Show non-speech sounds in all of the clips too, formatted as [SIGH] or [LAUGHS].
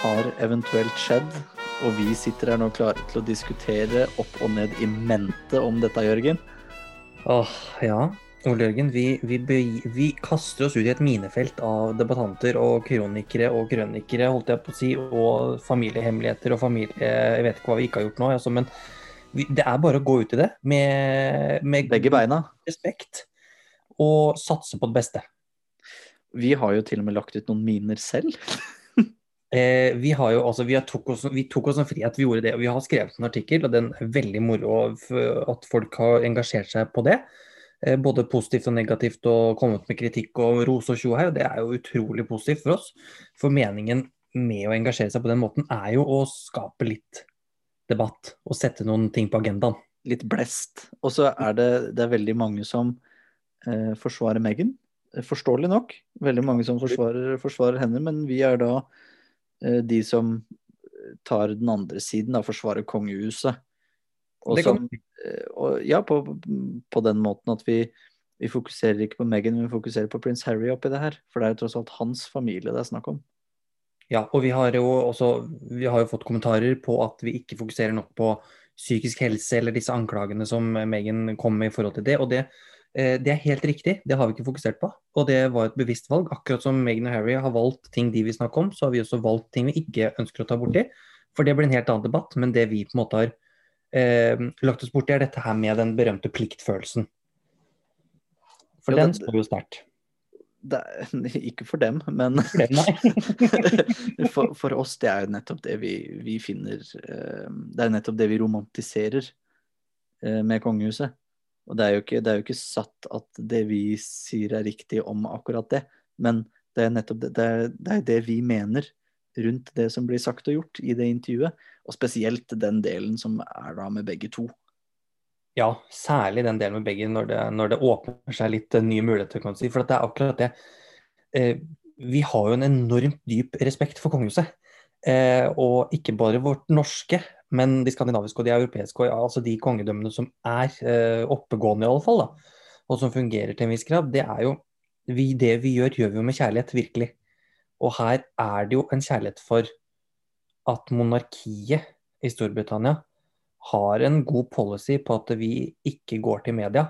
har eventuelt skjedd, og vi sitter her nå klare til å diskutere opp og ned i mente om dette, Jørgen. Åh, ja. Ole Jørgen, vi, vi, vi kaster oss ut i et minefelt av debattanter og kronikere og krønikere, holdt jeg på å si, og familiehemmeligheter og familie... Jeg vet ikke hva vi ikke har gjort nå, altså, men vi, det er bare å gå ut i det med, med Begge beina. respekt og satse på det beste. Vi har jo til og med lagt ut noen miner selv. [LAUGHS] Eh, vi har jo altså, vi, har tok oss, vi tok oss en frihet, vi gjorde det. og Vi har skrevet en artikkel, og den er veldig moro at folk har engasjert seg på det. Eh, både positivt og negativt, og kommet med kritikk og ros og tjo her. og Det er jo utrolig positivt for oss. For meningen med å engasjere seg på den måten er jo å skape litt debatt og sette noen ting på agendaen. Litt blest. Og så er det, det er veldig mange som eh, forsvarer Meghan. Eh, Forståelig nok. Veldig mange som forsvarer, forsvarer henne, men vi er da de som tar den andre siden, da, forsvarer kongehuset. Og som, eh, og, ja, på, på den måten at vi, vi fokuserer ikke på Meghan, men vi fokuserer på prins Harry oppi det her. For det er jo tross alt hans familie det er snakk om. Ja, og vi har jo også vi har jo fått kommentarer på at vi ikke fokuserer nok på psykisk helse eller disse anklagene som Megan kom med i forhold til det. Og det, eh, det er helt riktig, det har vi ikke fokusert på. Og det var et bevisst valg. Akkurat som Meghan og Harry har valgt ting de vil snakke om, så har vi også valgt ting vi ikke ønsker å ta borti. For det blir en helt annen debatt. Men det vi på en måte har eh, lagt oss borti, er dette her med den berømte pliktfølelsen. For Ja, den står jo sterkt. Det er, [LAUGHS] ikke for dem, men For dem, [LAUGHS] for, for oss, det er jo nettopp det vi, vi finner eh, Det er nettopp det vi romantiserer eh, med kongehuset. Og det er, jo ikke, det er jo ikke satt at det vi sier er riktig om akkurat det, men det er nettopp det, det, er, det, er det vi mener rundt det som blir sagt og gjort i det intervjuet. Og spesielt den delen som er da med begge to. Ja, særlig den delen med begge, når det, når det åpner seg litt eh, nye muligheter. kan du si. For det er akkurat det. Eh, vi har jo en enormt dyp respekt for kongehuset. Eh, og ikke bare vårt norske, men de skandinaviske og de europeiske, altså de kongedømmene som er eh, oppegående i alle fall, da, og som fungerer til en viss grad. Det er jo vi, Det vi gjør, gjør vi jo med kjærlighet, virkelig. Og her er det jo en kjærlighet for at monarkiet i Storbritannia har en god policy på at vi ikke går til media.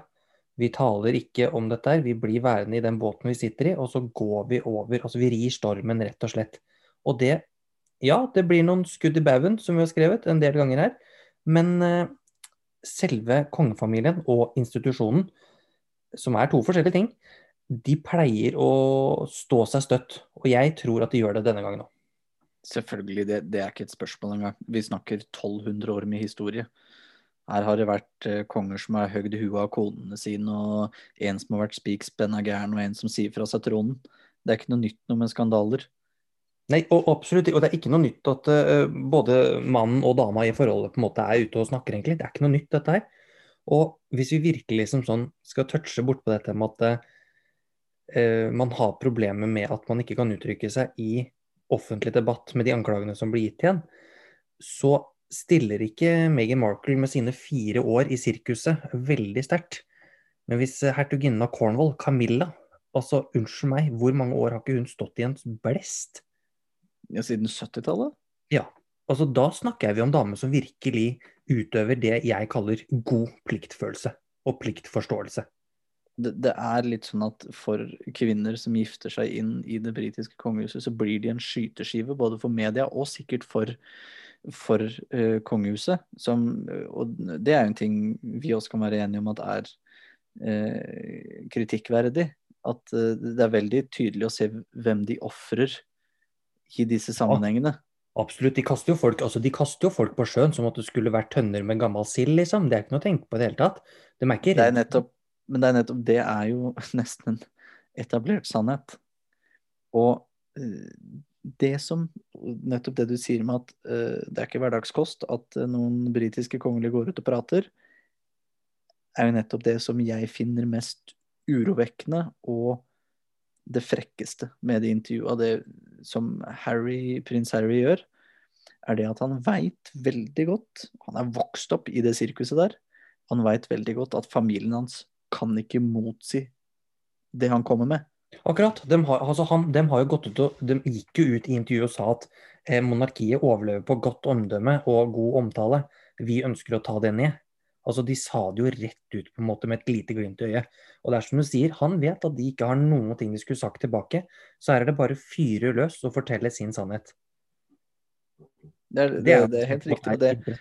Vi taler ikke om dette, her, vi blir værende i den båten vi sitter i, og så går vi over. Altså vi rir stormen, rett og slett. Og det, ja, det blir noen skudd i baugen, som vi har skrevet en del ganger her. Men eh, selve kongefamilien og institusjonen, som er to forskjellige ting, de pleier å stå seg støtt. Og jeg tror at de gjør det denne gangen òg. Selvfølgelig, det, det er ikke et spørsmål engang. Vi snakker 1200 år med historie. Her har det vært eh, konger som har høgd huet av konene sine, og en som har vært spikspenna gæren, og en som sier fra seg tronen. Det er ikke noe nytt noe med skandaler. Nei, og absolutt, og det er ikke noe nytt at uh, både mannen og dama i forholdet på en måte er ute og snakker, egentlig. Det er ikke noe nytt, dette her. Og hvis vi virkelig som sånn skal touche bort på dette med at uh, man har problemer med at man ikke kan uttrykke seg i offentlig debatt med de anklagene som blir gitt igjen, så stiller ikke Meghan Markle med sine fire år i sirkuset veldig sterkt. Men hvis hertuginnen av Cornwall, Camilla, altså unnskyld meg, hvor mange år har ikke hun stått i en blest? Ja, siden 70-tallet? Ja, altså da snakker vi om damer som virkelig utøver det jeg kaller god pliktfølelse og pliktforståelse. Det, det er litt sånn at for kvinner som gifter seg inn i det britiske kongehuset, så blir de en skyteskive både for media og sikkert for, for uh, kongehuset. Som, og det er jo en ting vi også kan være enige om at er uh, kritikkverdig. At uh, det er veldig tydelig å se hvem de ofrer i disse sammenhengene. Absolutt. De kaster folk altså de kaster jo folk på sjøen som at det skulle vært tønner med gammel sild, liksom. Det er ikke noe å tenke på i det hele tatt. De er ikke Det redde. nettopp, men det er nettopp det er jo [LAUGHS] nesten en etablert sannhet. Og eh, det som Nettopp det du sier med at uh, det er ikke hverdagskost at eh, noen britiske kongelige går ut og prater, er jo nettopp det som jeg finner mest urovekkende og det frekkeste med det intervjuet. Det som Harry, prins Harry gjør, er det at han veit veldig godt Han er vokst opp i det sirkuset der. Han veit veldig godt at familien hans kan ikke motsi det han kommer med. Akkurat. De har, altså han, de har jo gått ut og, de gikk jo ut i intervjuet og sa at eh, monarkiet overlever på godt omdømme og god omtale. Vi ønsker å ta det ned. Altså De sa det jo rett ut på en måte med et lite glimt i øyet. Og det er som du sier, Han vet at de ikke har noen ting de skulle sagt tilbake. Så her er det bare fyre løs og fortelle sin sannhet. Det er, det, det er helt riktig. Det.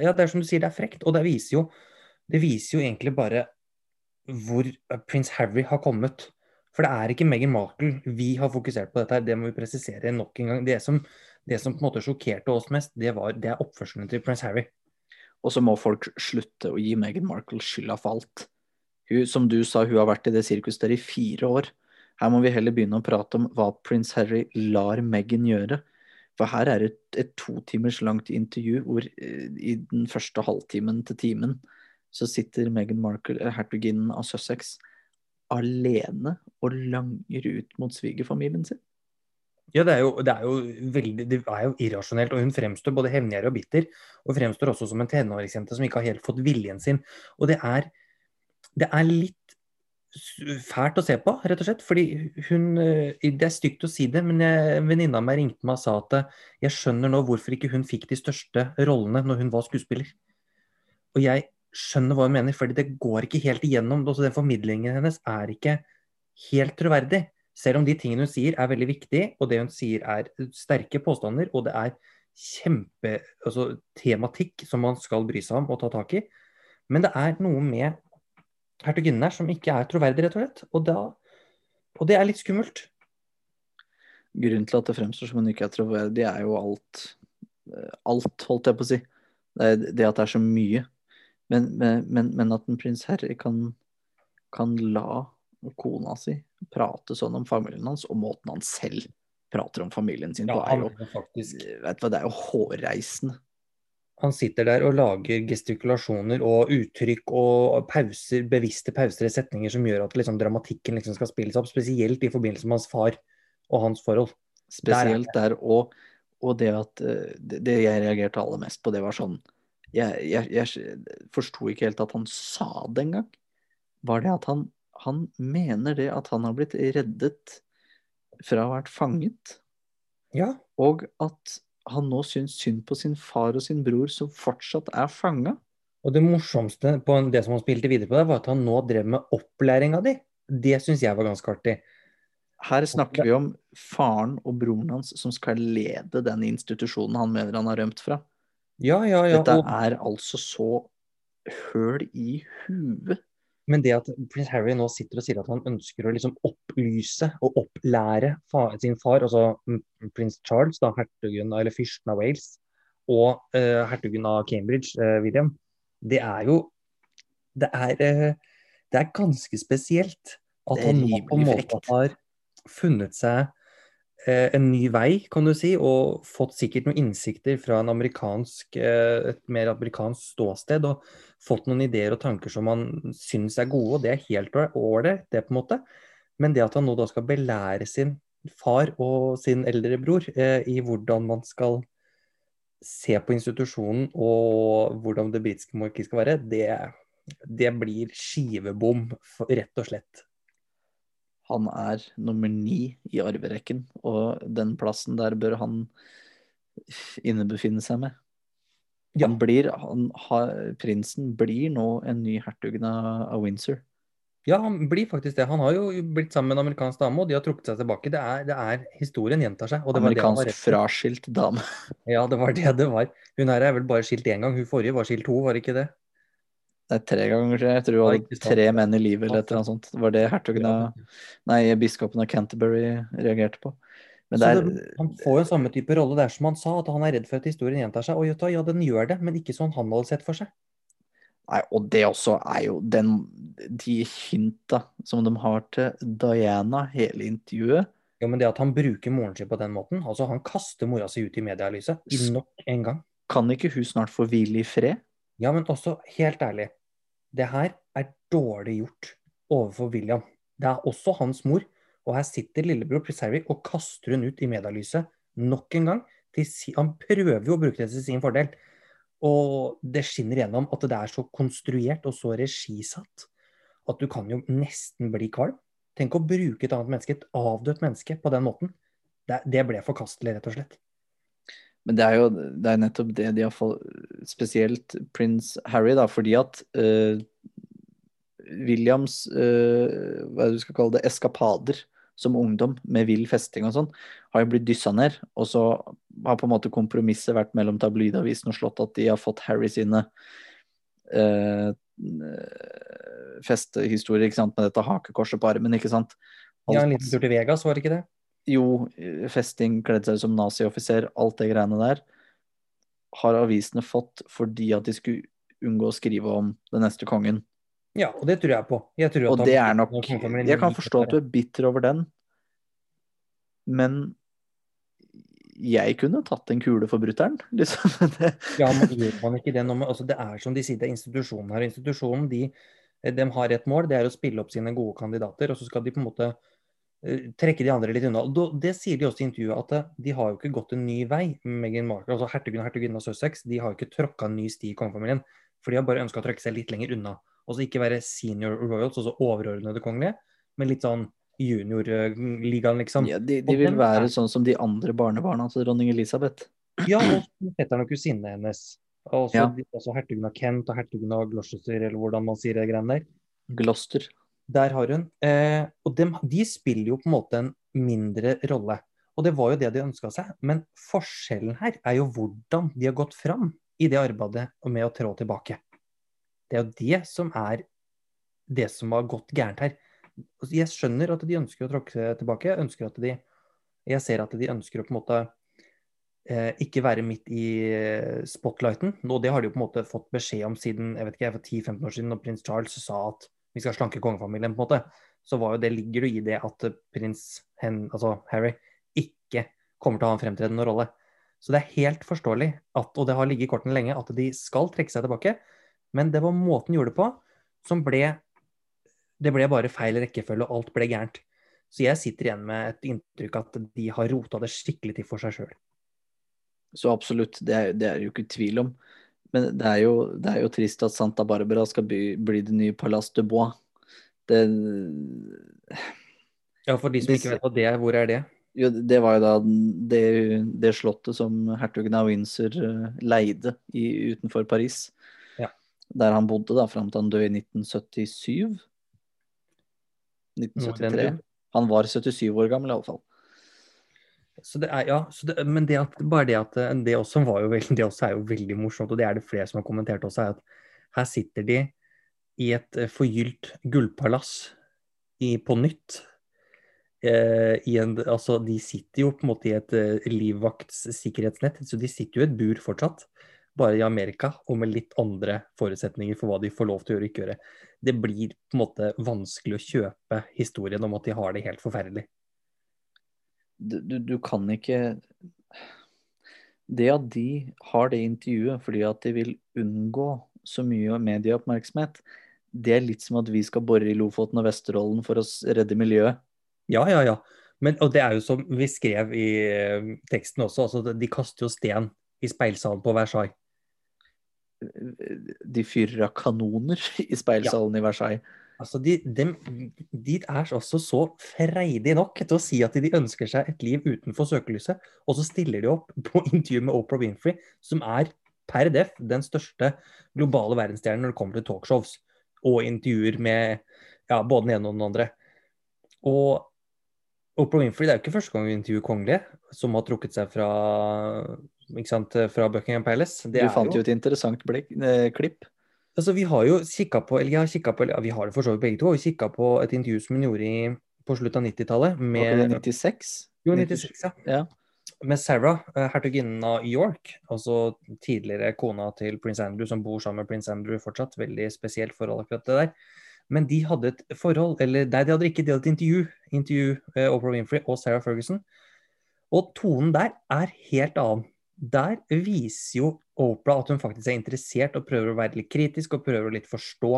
Ja, det er som du sier, det er frekt. Og det viser jo, det viser jo egentlig bare hvor prins Harry har kommet. For det er ikke Meghan Markle vi har fokusert på dette, her, det må vi presisere nok en gang. Det som, det som på en måte sjokkerte oss mest, det, var, det er oppførselen til prins Harry. Og så må folk slutte å gi Meghan Markle skylda for alt. Hun, som du sa, hun har vært i det sirkuset der i fire år. Her må vi heller begynne å prate om hva prins Harry lar Meghan gjøre. For her er det et, to timers langt intervju hvor eh, i den første halvtimen til timen så sitter Meghan Markle, hertuginnen av Sussex, alene og langer ut mot svigerfamilien sin. Ja, det er, jo, det, er jo veldig, det er jo irrasjonelt. Og hun fremstår både hevngjerrig og bitter. Og fremstår også som en tenåringsjente som ikke har helt fått viljen sin. Og det er, det er litt fælt å se på, rett og slett. Fordi hun eh, Det er stygt å si det, men en venninne av meg ringte meg og sa at eh, jeg skjønner nå hvorfor ikke hun fikk de største rollene når hun var skuespiller. Og jeg skjønner hva hun mener, fordi det går ikke helt igjennom. Også den formidlingen hennes er ikke helt troverdig. Selv om de tingene hun sier er veldig viktige, og det hun sier er sterke påstander, og det er kjempe altså, tematikk som man skal bry seg om og ta tak i. Men det er noe med hertuginnen her som ikke er troverdig, rett og slett. Og, da, og det er litt skummelt. Grunnen til at det fremstår som hun ikke er troverdig, er jo alt. Alt, holdt jeg på å si. Det, det at det er så mye. Men, men, men at en prins Harry kan, kan la kona si prate sånn om familien hans, og måten han selv prater om familien sin på, er jo, vet du det er jo hårreisende. Han sitter der og lager gestikulasjoner og uttrykk og pauser, bevisste pauser i setninger som gjør at liksom, dramatikken liksom skal spilles opp, spesielt i forbindelse med hans far og hans forhold. Spesielt der, der og, og, det at eh, det jeg reagerte aller mest på, det var sånn jeg, jeg, jeg forsto ikke helt at han sa det engang. Var det at han, han mener det at han har blitt reddet fra å ha vært fanget? Ja. Og at han nå syns synd på sin far og sin bror som fortsatt er fanga? Og det morsomste på det som han spilte videre på, det var at han nå drev med opplæringa di. Det syns jeg var ganske artig. Her snakker vi om faren og broren hans som skal lede den institusjonen han mener han har rømt fra. Ja, ja, ja. Dette er altså så høl i huet. Men det at prins Harry nå sitter og sier at han ønsker å liksom opplyse og opplære far, sin far, altså prins Charles, da, hertugen eller fyrsten av Wales, og uh, hertugen av Cambridge, uh, William, det er jo Det er, uh, det er ganske spesielt at han nå på en måte har funnet seg en ny vei, kan du si, og fått sikkert noen innsikter fra en amerikansk, eh, et mer amerikansk ståsted. Og fått noen ideer og tanker som han syns er gode, og det er helt ålreit, det på en måte. Men det at han nå da skal belære sin far og sin eldre bror eh, i hvordan man skal se på institusjonen og hvordan det britiske monarkiet skal være, det, det blir skivebom, rett og slett. Han er nummer ni i arverekken, og den plassen der bør han innebefinne seg med. Ja. Han blir, han, har, prinsen blir nå en ny hertugen av Windsor. Ja, han blir faktisk det. Han har jo blitt sammen med en amerikansk dame, og de har trukket seg tilbake. Det er, det er Historien gjentar seg. amerikansk fraskilt dame. [LAUGHS] Ja, det var det det var. Hun her er vel bare skilt én gang. Hun forrige var skilt to, var det ikke det? Nei, tre ganger, tre. jeg. Tror hun hadde tre menn i livet eller et eller annet sånt. Det var det hertugen av Nei, biskopen av Canterbury reagerte på. Men der, det, han får jo samme type rolle. Det er som han sa, at han er redd for at historien gjentar seg. Og ja, den gjør det, men ikke sånn han hadde sett for seg. Nei, og det også er jo den, de hinta som de har til Diana hele intervjuet. Ja, men det at han bruker moren sin på den måten, altså han kaster mora si ut i medielyset nok en gang. Kan ikke hun snart få hvile i fred? Ja, men også, helt ærlig, det her er dårlig gjort overfor William. Det er også hans mor. Og her sitter lillebror Preservi og kaster hun ut i medielyset nok en gang. han prøver jo å bruke det til sin fordel. Og det skinner gjennom at det er så konstruert og så regisatt at du kan jo nesten bli kvalm. Tenk å bruke et annet menneske, et avdødt menneske, på den måten. Det, det ble forkastelig, rett og slett. Men det er jo det er nettopp det de har fått Spesielt prins Harry, da, fordi at uh, Williams uh, hva er det du skal kalle det, eskapader som ungdom med vill festing og sånn, har jo blitt dyssa ned. Og så har på en måte kompromisset vært mellom tabloidavisen og slått at de har fått Harry sine uh, festehistorier ikke sant, med dette hakekorset på armen, ikke sant. Ja, en liten tur til Vegas, var det ikke det? Jo, festing, kledd seg ut som nazioffiser, alt det greiene der har avisene fått fordi at de skulle unngå å skrive om den neste kongen. Ja, og det tror jeg på. Jeg tror og det er nok Jeg kan forstå at du er bitter over den, men jeg kunne tatt en kule for brutter'n, [LAUGHS] liksom. Ja, men gjør man ikke det når man, altså Det er som de sier, det er institusjonen her. Institusjonen de, de har et mål, det er å spille opp sine gode kandidater. Og så skal de på en måte trekke de andre litt unna. Og Det sier de også i intervjuet, at eh, de har jo ikke gått en ny vei. Meghan Markle, altså Hertugen og hertuginnen av Sussex de har jo ikke tråkka en ny sti i kongefamilien. For de har bare ønska å trekke seg litt lenger unna. Altså ikke være senior royals, altså overordnede kongelige, men litt sånn juniorligaen, liksom. ja, de, de vil være sånn som de andre barnebarna til dronning Elisabeth. [CLEARS THROAT] Ja, og fetteren og kusinene hennes. Og også, Ja. også hertugen av Kent og hertugen av Gloucester, eller hvordan man sier det greiene der. Gloucester. Der har hun. Eh, og de, de spiller jo på en måte en mindre rolle. Og det var jo det de ønska seg. Men forskjellen her er jo hvordan de har gått fram i det arbeidet med å trå tilbake. Det er jo det som er det som har gått gærent her. Altså, Jeg skjønner at de ønsker å tråkke tilbake. Jeg ønsker at de Jeg ser at de ønsker å på en måte eh, ikke være midt i eh, spotlighten. Og det har de jo på en måte fått beskjed om siden jeg vet ikke, for 10-15 år siden, når prins Charles sa at vi skal slanke kongefamilien, på en måte. Så var jo det, ligger det i det at prins Hen, altså Harry ikke kommer til å ha en fremtredende rolle. Så det er helt forståelig, at, og det har ligget i kortene lenge, at de skal trekke seg tilbake. Men det var måten de gjorde det på som ble Det ble bare feil rekkefølge, og alt ble gærent. Så jeg sitter igjen med et inntrykk at de har rota det skikkelig til for seg sjøl. Så absolutt, det er, det er jo ikke tvil om. Men det er jo, det er jo trist at Santa Barbara skal bli, bli det nye Palace de Bois. Det, Ja, for de som ikke vet hva det er, hvor er det? jo, det var jo da det, det slottet som hertugen av Windsor eh, leide i, utenfor Paris. Ja. Der han bodde da fram til han døde i 1977. Noe i den 1973. Han var 77 år gammel iallfall. Det er, ja, det, men det at, bare det at eh, det også veldig, [LAUGHS] det også er jo veldig morsomt, og det er det flere som har kommentert også, er at her sitter de i et eh, forgylt gullpalass i, på nytt. Eh, en, altså, de sitter jo på en måte i et eh, så de sitter jo i et bur fortsatt. Bare i Amerika, og med litt andre forutsetninger for hva de får lov til å gjøre og ikke gjøre. Det blir på en måte vanskelig å kjøpe historien om at de har det helt forferdelig. Du, du, kan ikke Det at de har det intervjuet fordi at de vil unngå så mye medieoppmerksomhet, det er litt som at vi skal bore i Lofoten og Vesterålen for å redde miljøet. Ja, ja, ja. Men, og det er jo som vi skrev i eh, teksten også, altså de kaster jo sten i speilsalen på Versailles. De fyrer av kanoner [LAUGHS] i speilsalen i Versailles. Altså, de, de, de er også så freidige nok til å si at de ønsker seg et liv utenfor søkelyset, og så stiller de opp på [LAUGHS] intervju med Oprah Winfrey, som er per def den største globale verdensstjernen når det kommer til talkshows, og intervjuer med ja, både den ene og den andre. Og Oprah Winfrey, det er jo ikke første gang vi intervjuer kongelige som har trukket seg fra, sant, fra Buckingham Palace. Det Du fant jo et interessant blikk, eh, klipp. Altså, vi har jo kikka på, eller jeg har kikket på, eller vi har det for så vidt begge to, vi kikka på et intervju som hun gjorde i, på slutten av 90-tallet Var ikke det med 96? Jo, 96, ja. Ja. Med Sarah, eh, hertuginnen av York, altså tidligere kona til prins Andrew, som bor sammen med prins Andrew fortsatt. Veldig spesielt forhold akkurat det der. Men de hadde et forhold, eller nei, de hadde ikke, de hadde et intervju. Intervju eh, Oprah Winfrey og Sarah Ferguson. Og tonen der er helt annen. Der viser jo Oprah at hun faktisk er interessert og prøver å være litt kritisk og prøver å litt forstå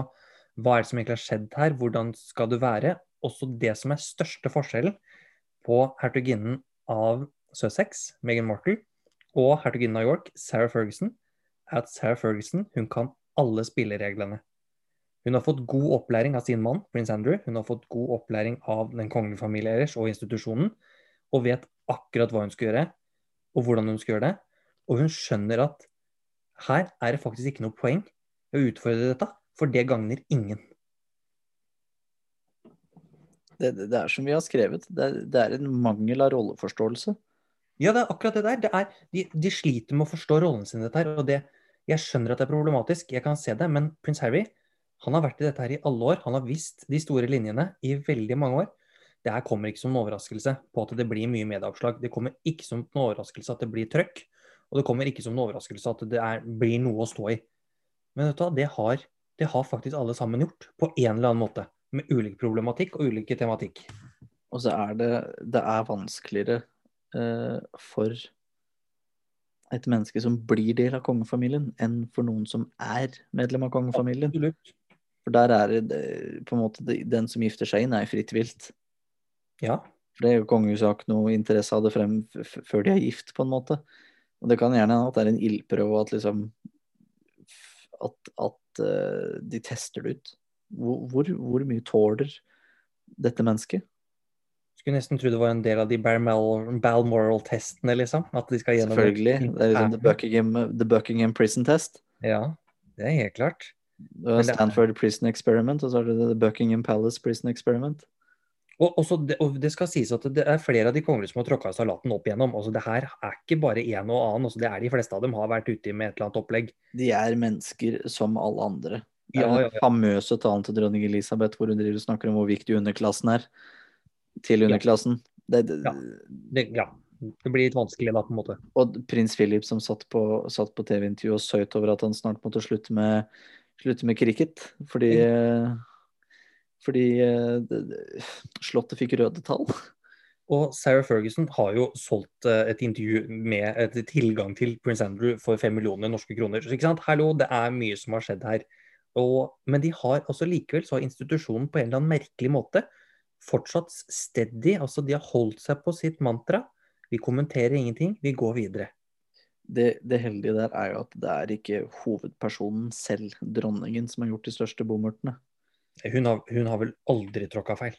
hva er det som egentlig har skjedd her, hvordan skal du være. Også det som er største forskjellen på hertuginnen av Sussex, Meghan Markle, og hertuginnen av York, Sarah Ferguson, er at Sarah Ferguson hun kan alle spillereglene. Hun har fått god opplæring av sin mann, prins Andrew. Hun har fått god opplæring av den kongelige familie ellers og institusjonen, og vet akkurat hva hun skal gjøre, og hvordan hun skal gjøre det. Og hun skjønner at her er det faktisk ikke noe poeng å utfordre dette, for det gagner ingen. Det, det, det er som vi har skrevet, det, er- det er en mangel av rolleforståelse. Ja, det er akkurat det der. Det er, de, de sliter med å forstå rollen sin i dette her. Og det, jeg skjønner at det er problematisk, jeg kan se det, men prins Harry han har vært i dette her i alle år. Han har visst de store linjene i veldig mange år. Det her kommer ikke som en overraskelse på at det blir mye medieoppslag. Det kommer ikke som en overraskelse at det blir trøkk. Og det kommer ikke som en overraskelse at det er, blir noe å stå i. Men vet du hva, det har, det har faktisk alle sammen gjort, på en eller annen måte. Med ulik problematikk og ulike tematikk. Og så er det, det er vanskeligere eh, for et menneske som blir del av kongefamilien, enn for noen som er medlem av kongefamilien. Absolutt. For der er det på en måte den som gifter seg inn, er fritt vilt. Ja. For det er jo kongehuset har ikke noe interesse av det frem før de er gift, på en måte. Og det kan gjerne hende at det er en ildprøve at liksom At, at uh, de tester det ut. Hvor, hvor, hvor mye tåler dette mennesket? Skulle nesten tro det var en del av de Balmoral- Balmoral-testene, liksom. At de skal gjennom Selvfølgelig. Det er liksom the Buckingham, the Buckingham Prison Test. Ja, det er helt klart. Det er- Stanford Prison Experiment, og så er det The Buckingham Palace Prison Experiment. Og, også det, og det skal sies at det er flere av de kongelige som har tråkka salaten opp igjennom. Altså, det her er ikke bare en og annen. Altså, det er de fleste av dem har vært ute med et eller annet opplegg. De er mennesker som alle andre. Det er Ja, ja, ja. famøse talen til dronning Elisabeth hvor hun driver og snakker om hvor viktig underklassen er til underklassen. Det, det, Ja. Det, ja. det blir litt vanskelig da, på en måte. Og prins Philip som satt på, satt på TV-intervju og søyt over at han snart måtte slutte med, slutte med cricket. Fordi, eh, fordi eh, Slottet fikk røde tall. Og Sarah Ferguson har jo solgt eh, et intervju med et tilgang til Prince Andrew for fem millioner norske kroner. Så ikke sant, hallo, det er mye som har skjedd her. Og, men de har altså likevel så har institusjonen på en eller annen merkelig måte fortsatt steady. Altså de har holdt seg på sitt mantra. Vi kommenterer ingenting, vi går videre. Det, det heldige der er jo at det er ikke hovedpersonen selv, dronningen, som har gjort de største bomurtene. Hun har, hun har vel aldri tråkka feil.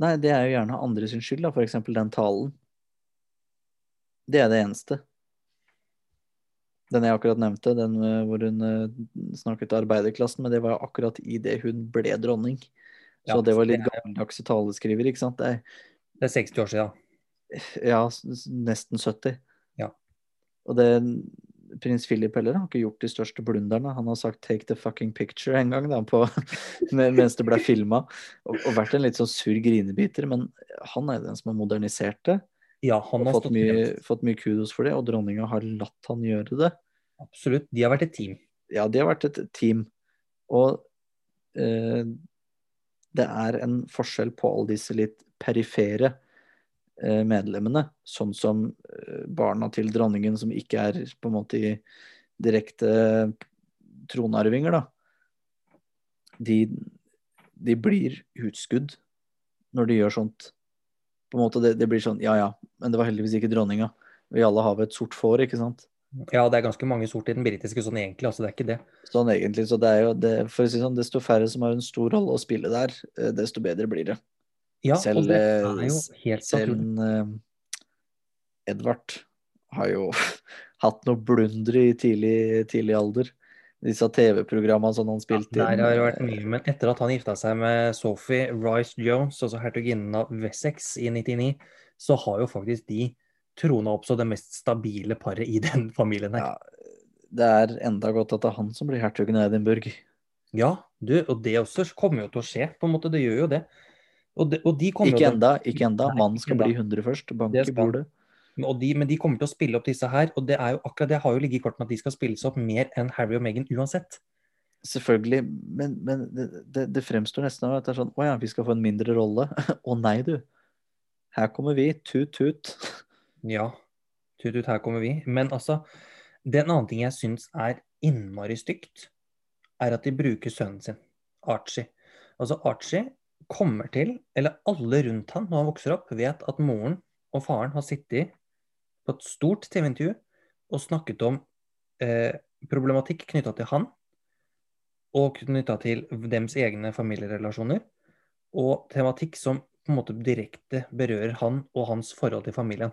Nei, det er jo gjerne andre sin skyld, da. Eksempel den talen. Det er det eneste. Den jeg akkurat nevnte, den eh, hvor hun eh, snakket arbeiderklassen, men det var akkurat i det hun ble dronning. Så Ja, det var litt gammeldagse taleskriver, ikke sant. Det er, Det er 60 år siden. ja, nesten 70. Ja. Og det Prins Philip heller har ikke gjort de største blunderne. Han har sagt 'take the fucking picture' en gang, da, på, [LAUGHS] mens det ble filma. Og, og vært en litt sånn sur grinebiter, men han er den som har modernisert det. Ja, han har fått mye, fått mye kudos for det, og dronninga har latt han gjøre det. Absolutt. De har vært et team. Ja, de har vært et team. Og eh, det er en forskjell på alle disse litt perifere medlemmene, sånn som eh, barna til dronningen som ikke er på en måte i direkte tronarvinger, da. De, de blir utskudd når de gjør sånt. På en måte det, det blir sånn, ja ja, men det var heldigvis ikke dronninga. Vi alle har vel et sort får, ikke sant? Ja, det er ganske mange sort i den britiske sånn egentlig, altså det er ikke det. Sånn egentlig, så det er jo det, for å si sånn, desto færre som har en stor rolle å spille der, eh, desto bedre blir det. Ja, Selv, og det eh, er jo helt Selv uh, eh, Edvard har jo [LAUGHS] hatt noe blunder i tidlig, tidlig alder. Disse TV-programmene som han spilte Der har det vært mye, men etter at han gifta seg med Sophie Rice Jones, altså hertuginnen av Wessex i 99, så har jo faktisk de trona opp som det mest stabile paret i den familien her. Ja, det er enda godt at det er han som blir hertugen av Edinburgh. Ja, du, og det også kommer jo til å skje, på en måte. Det gjør jo det. Og de, og de Ikke til, enda, ikke enda. Mannen skal bli 100 først. Bank Det skal bordet. de, men de kommer til å spille opp disse her, og det er jo akkurat det har jo ligget i kortene at de skal spilles opp mer enn Harry og Meghan uansett. Selvfølgelig, men, men det, det, det fremstår nesten av at det er sånn Å ja, vi skal få en mindre rolle. [LAUGHS] Å nei, du. Her kommer vi. Tut-tut. [LAUGHS] Ja, tut tut, her kommer vi. Men altså, det er en annen ting jeg syns er innmari stygt, er at de bruker sønnen sin, Archie. Altså, Archie kommer til, eller alle rundt han når han vokser opp, vet at moren og faren har sittet på et stort TV-intervju og snakket om eh, problematikk knytta til han, og knytta til dems egne familierelasjoner, og tematikk som på en måte direkte berører han og hans forhold til familien.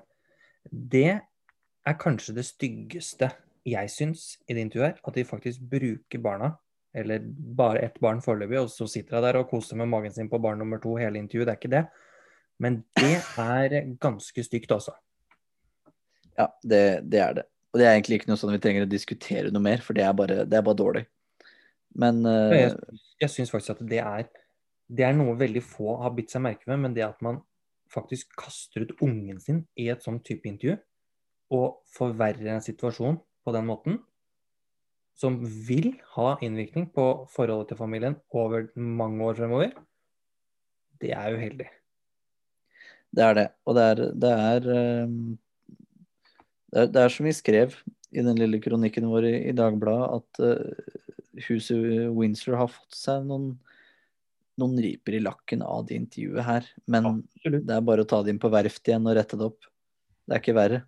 Det er kanskje det styggeste jeg syns i det intervjuet at de faktisk bruker barna, eller bare ett barn foreløpig, og så sitter hun der og koser med magen sin på barn nummer to hele intervjuet. Det er ikke det. Men det er ganske stygt, altså. Ja, det, det, er det. Og det er egentlig ikke noe sånn vi trenger å diskutere noe mer, for det er bare, det er bare dårlig. Men uh... Jeg, jeg syns faktisk at det er, det er noe veldig få har bitt seg merke med, men det at man faktisk kaster ut ungen sin i et sånn type intervju, og forverrer en situasjon på den måten, som vil ha innvirkning på forholdet til familien over mange år fremover, det er uheldig. Det er det. Og det er, det er, ehm, det er, det er som vi skrev i den lille kronikken vår i, i Dagbladet, at uh, huset Windsor har fått seg noen, noen riper i lakken av det intervjuet her. Men Absolutt. det er bare å ta det inn på verftet igjen og rette det opp. Det er ikke verre.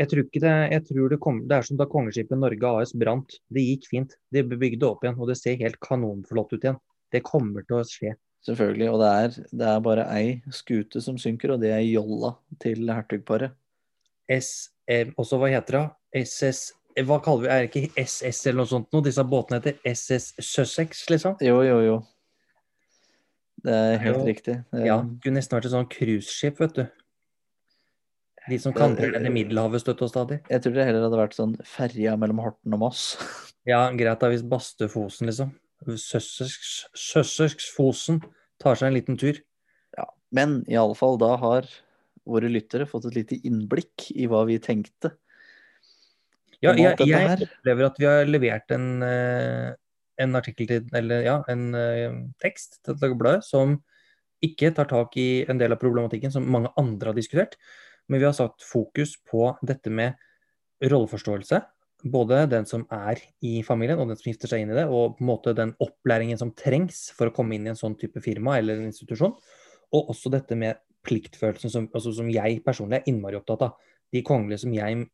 Jeg tror ikke det, jeg tror det, kom, det er som da kongeskipet Norge AS brant. Det gikk fint. De bygde opp igjen, og det ser helt kanonflott ut igjen. Det kommer til å skje. Selvfølgelig. Og det er, det er bare ei skute som synker, og det er jolla til hertugparet. SM, også hva heter det? SS Hva kaller vi Er det ikke SS eller noe sånt noe? Disse båtene heter SS Sussex, liksom? Jo, jo, jo. Det er helt jo, riktig. Det, ja. Kunne nesten vært et sånt cruiseskip, vet du. De som kantrer ned i Middelhavet støtt og stadig. Jeg tror det heller hadde vært sånn ferja mellom Horten og Moss. [LAUGHS] ja, greit da hvis Bastøfosen, liksom. Søssersfosen tar seg en liten tur. Ja, men i alle fall, da har våre lyttere fått et lite innblikk i hva vi tenkte. Ja, jeg, jeg opplever at vi har levert en, eh, en artikkel til, eller ja, en uh, tekst til Dagbladet som ikke tar tak i en del av problematikken som mange andre har diskutert. Men vi har satt fokus på dette med rolleforståelse. Både den som er i familien og den som gifter seg inn i det, og på en måte den opplæringen som trengs for å komme inn i en sånn type firma eller en institusjon. Og også dette med pliktfølelsen som, altså som jeg personlig er innmari opptatt av. De kongelige som jeg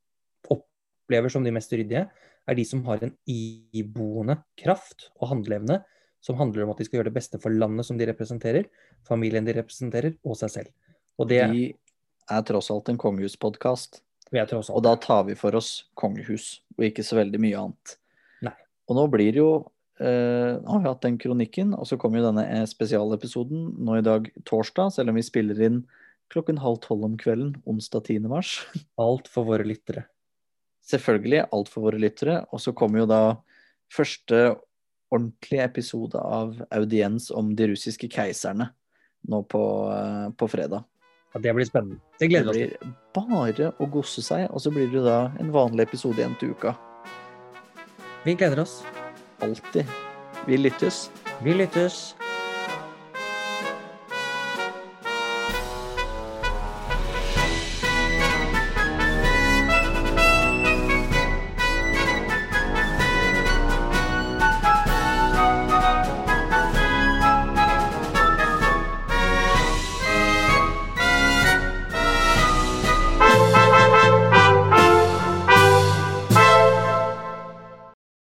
opplever som de mest ryddige, er de som har en iboende kraft og handleevne som handler om at de skal gjøre det beste for landet som de representerer, familien de representerer, og seg selv. Og det, de er tross alt en kongehuspodkast. Og da tar vi for oss kongehus, og ikke så veldig mye annet. Nei. Og nå blir det jo eh, Nå har vi hatt den kronikken, og så kommer jo denne eh, spesialepisoden nå i dag torsdag, selv om vi spiller inn klokken halv tolv om kvelden onsdag 10. mars. [LAUGHS] Alt for våre lyttere. Selvfølgelig alt for våre lyttere. Og så kommer jo da første ordentlige episode av audiens om de russiske keiserne nå på, eh, på fredag. Ja, Det blir spennende. Det gleder vi oss til. Det blir bare å gosse seg, og så blir det da en vanlig episode igjen til uka. Vi gleder oss. Alltid. Vi lyttes. Vi lyttes.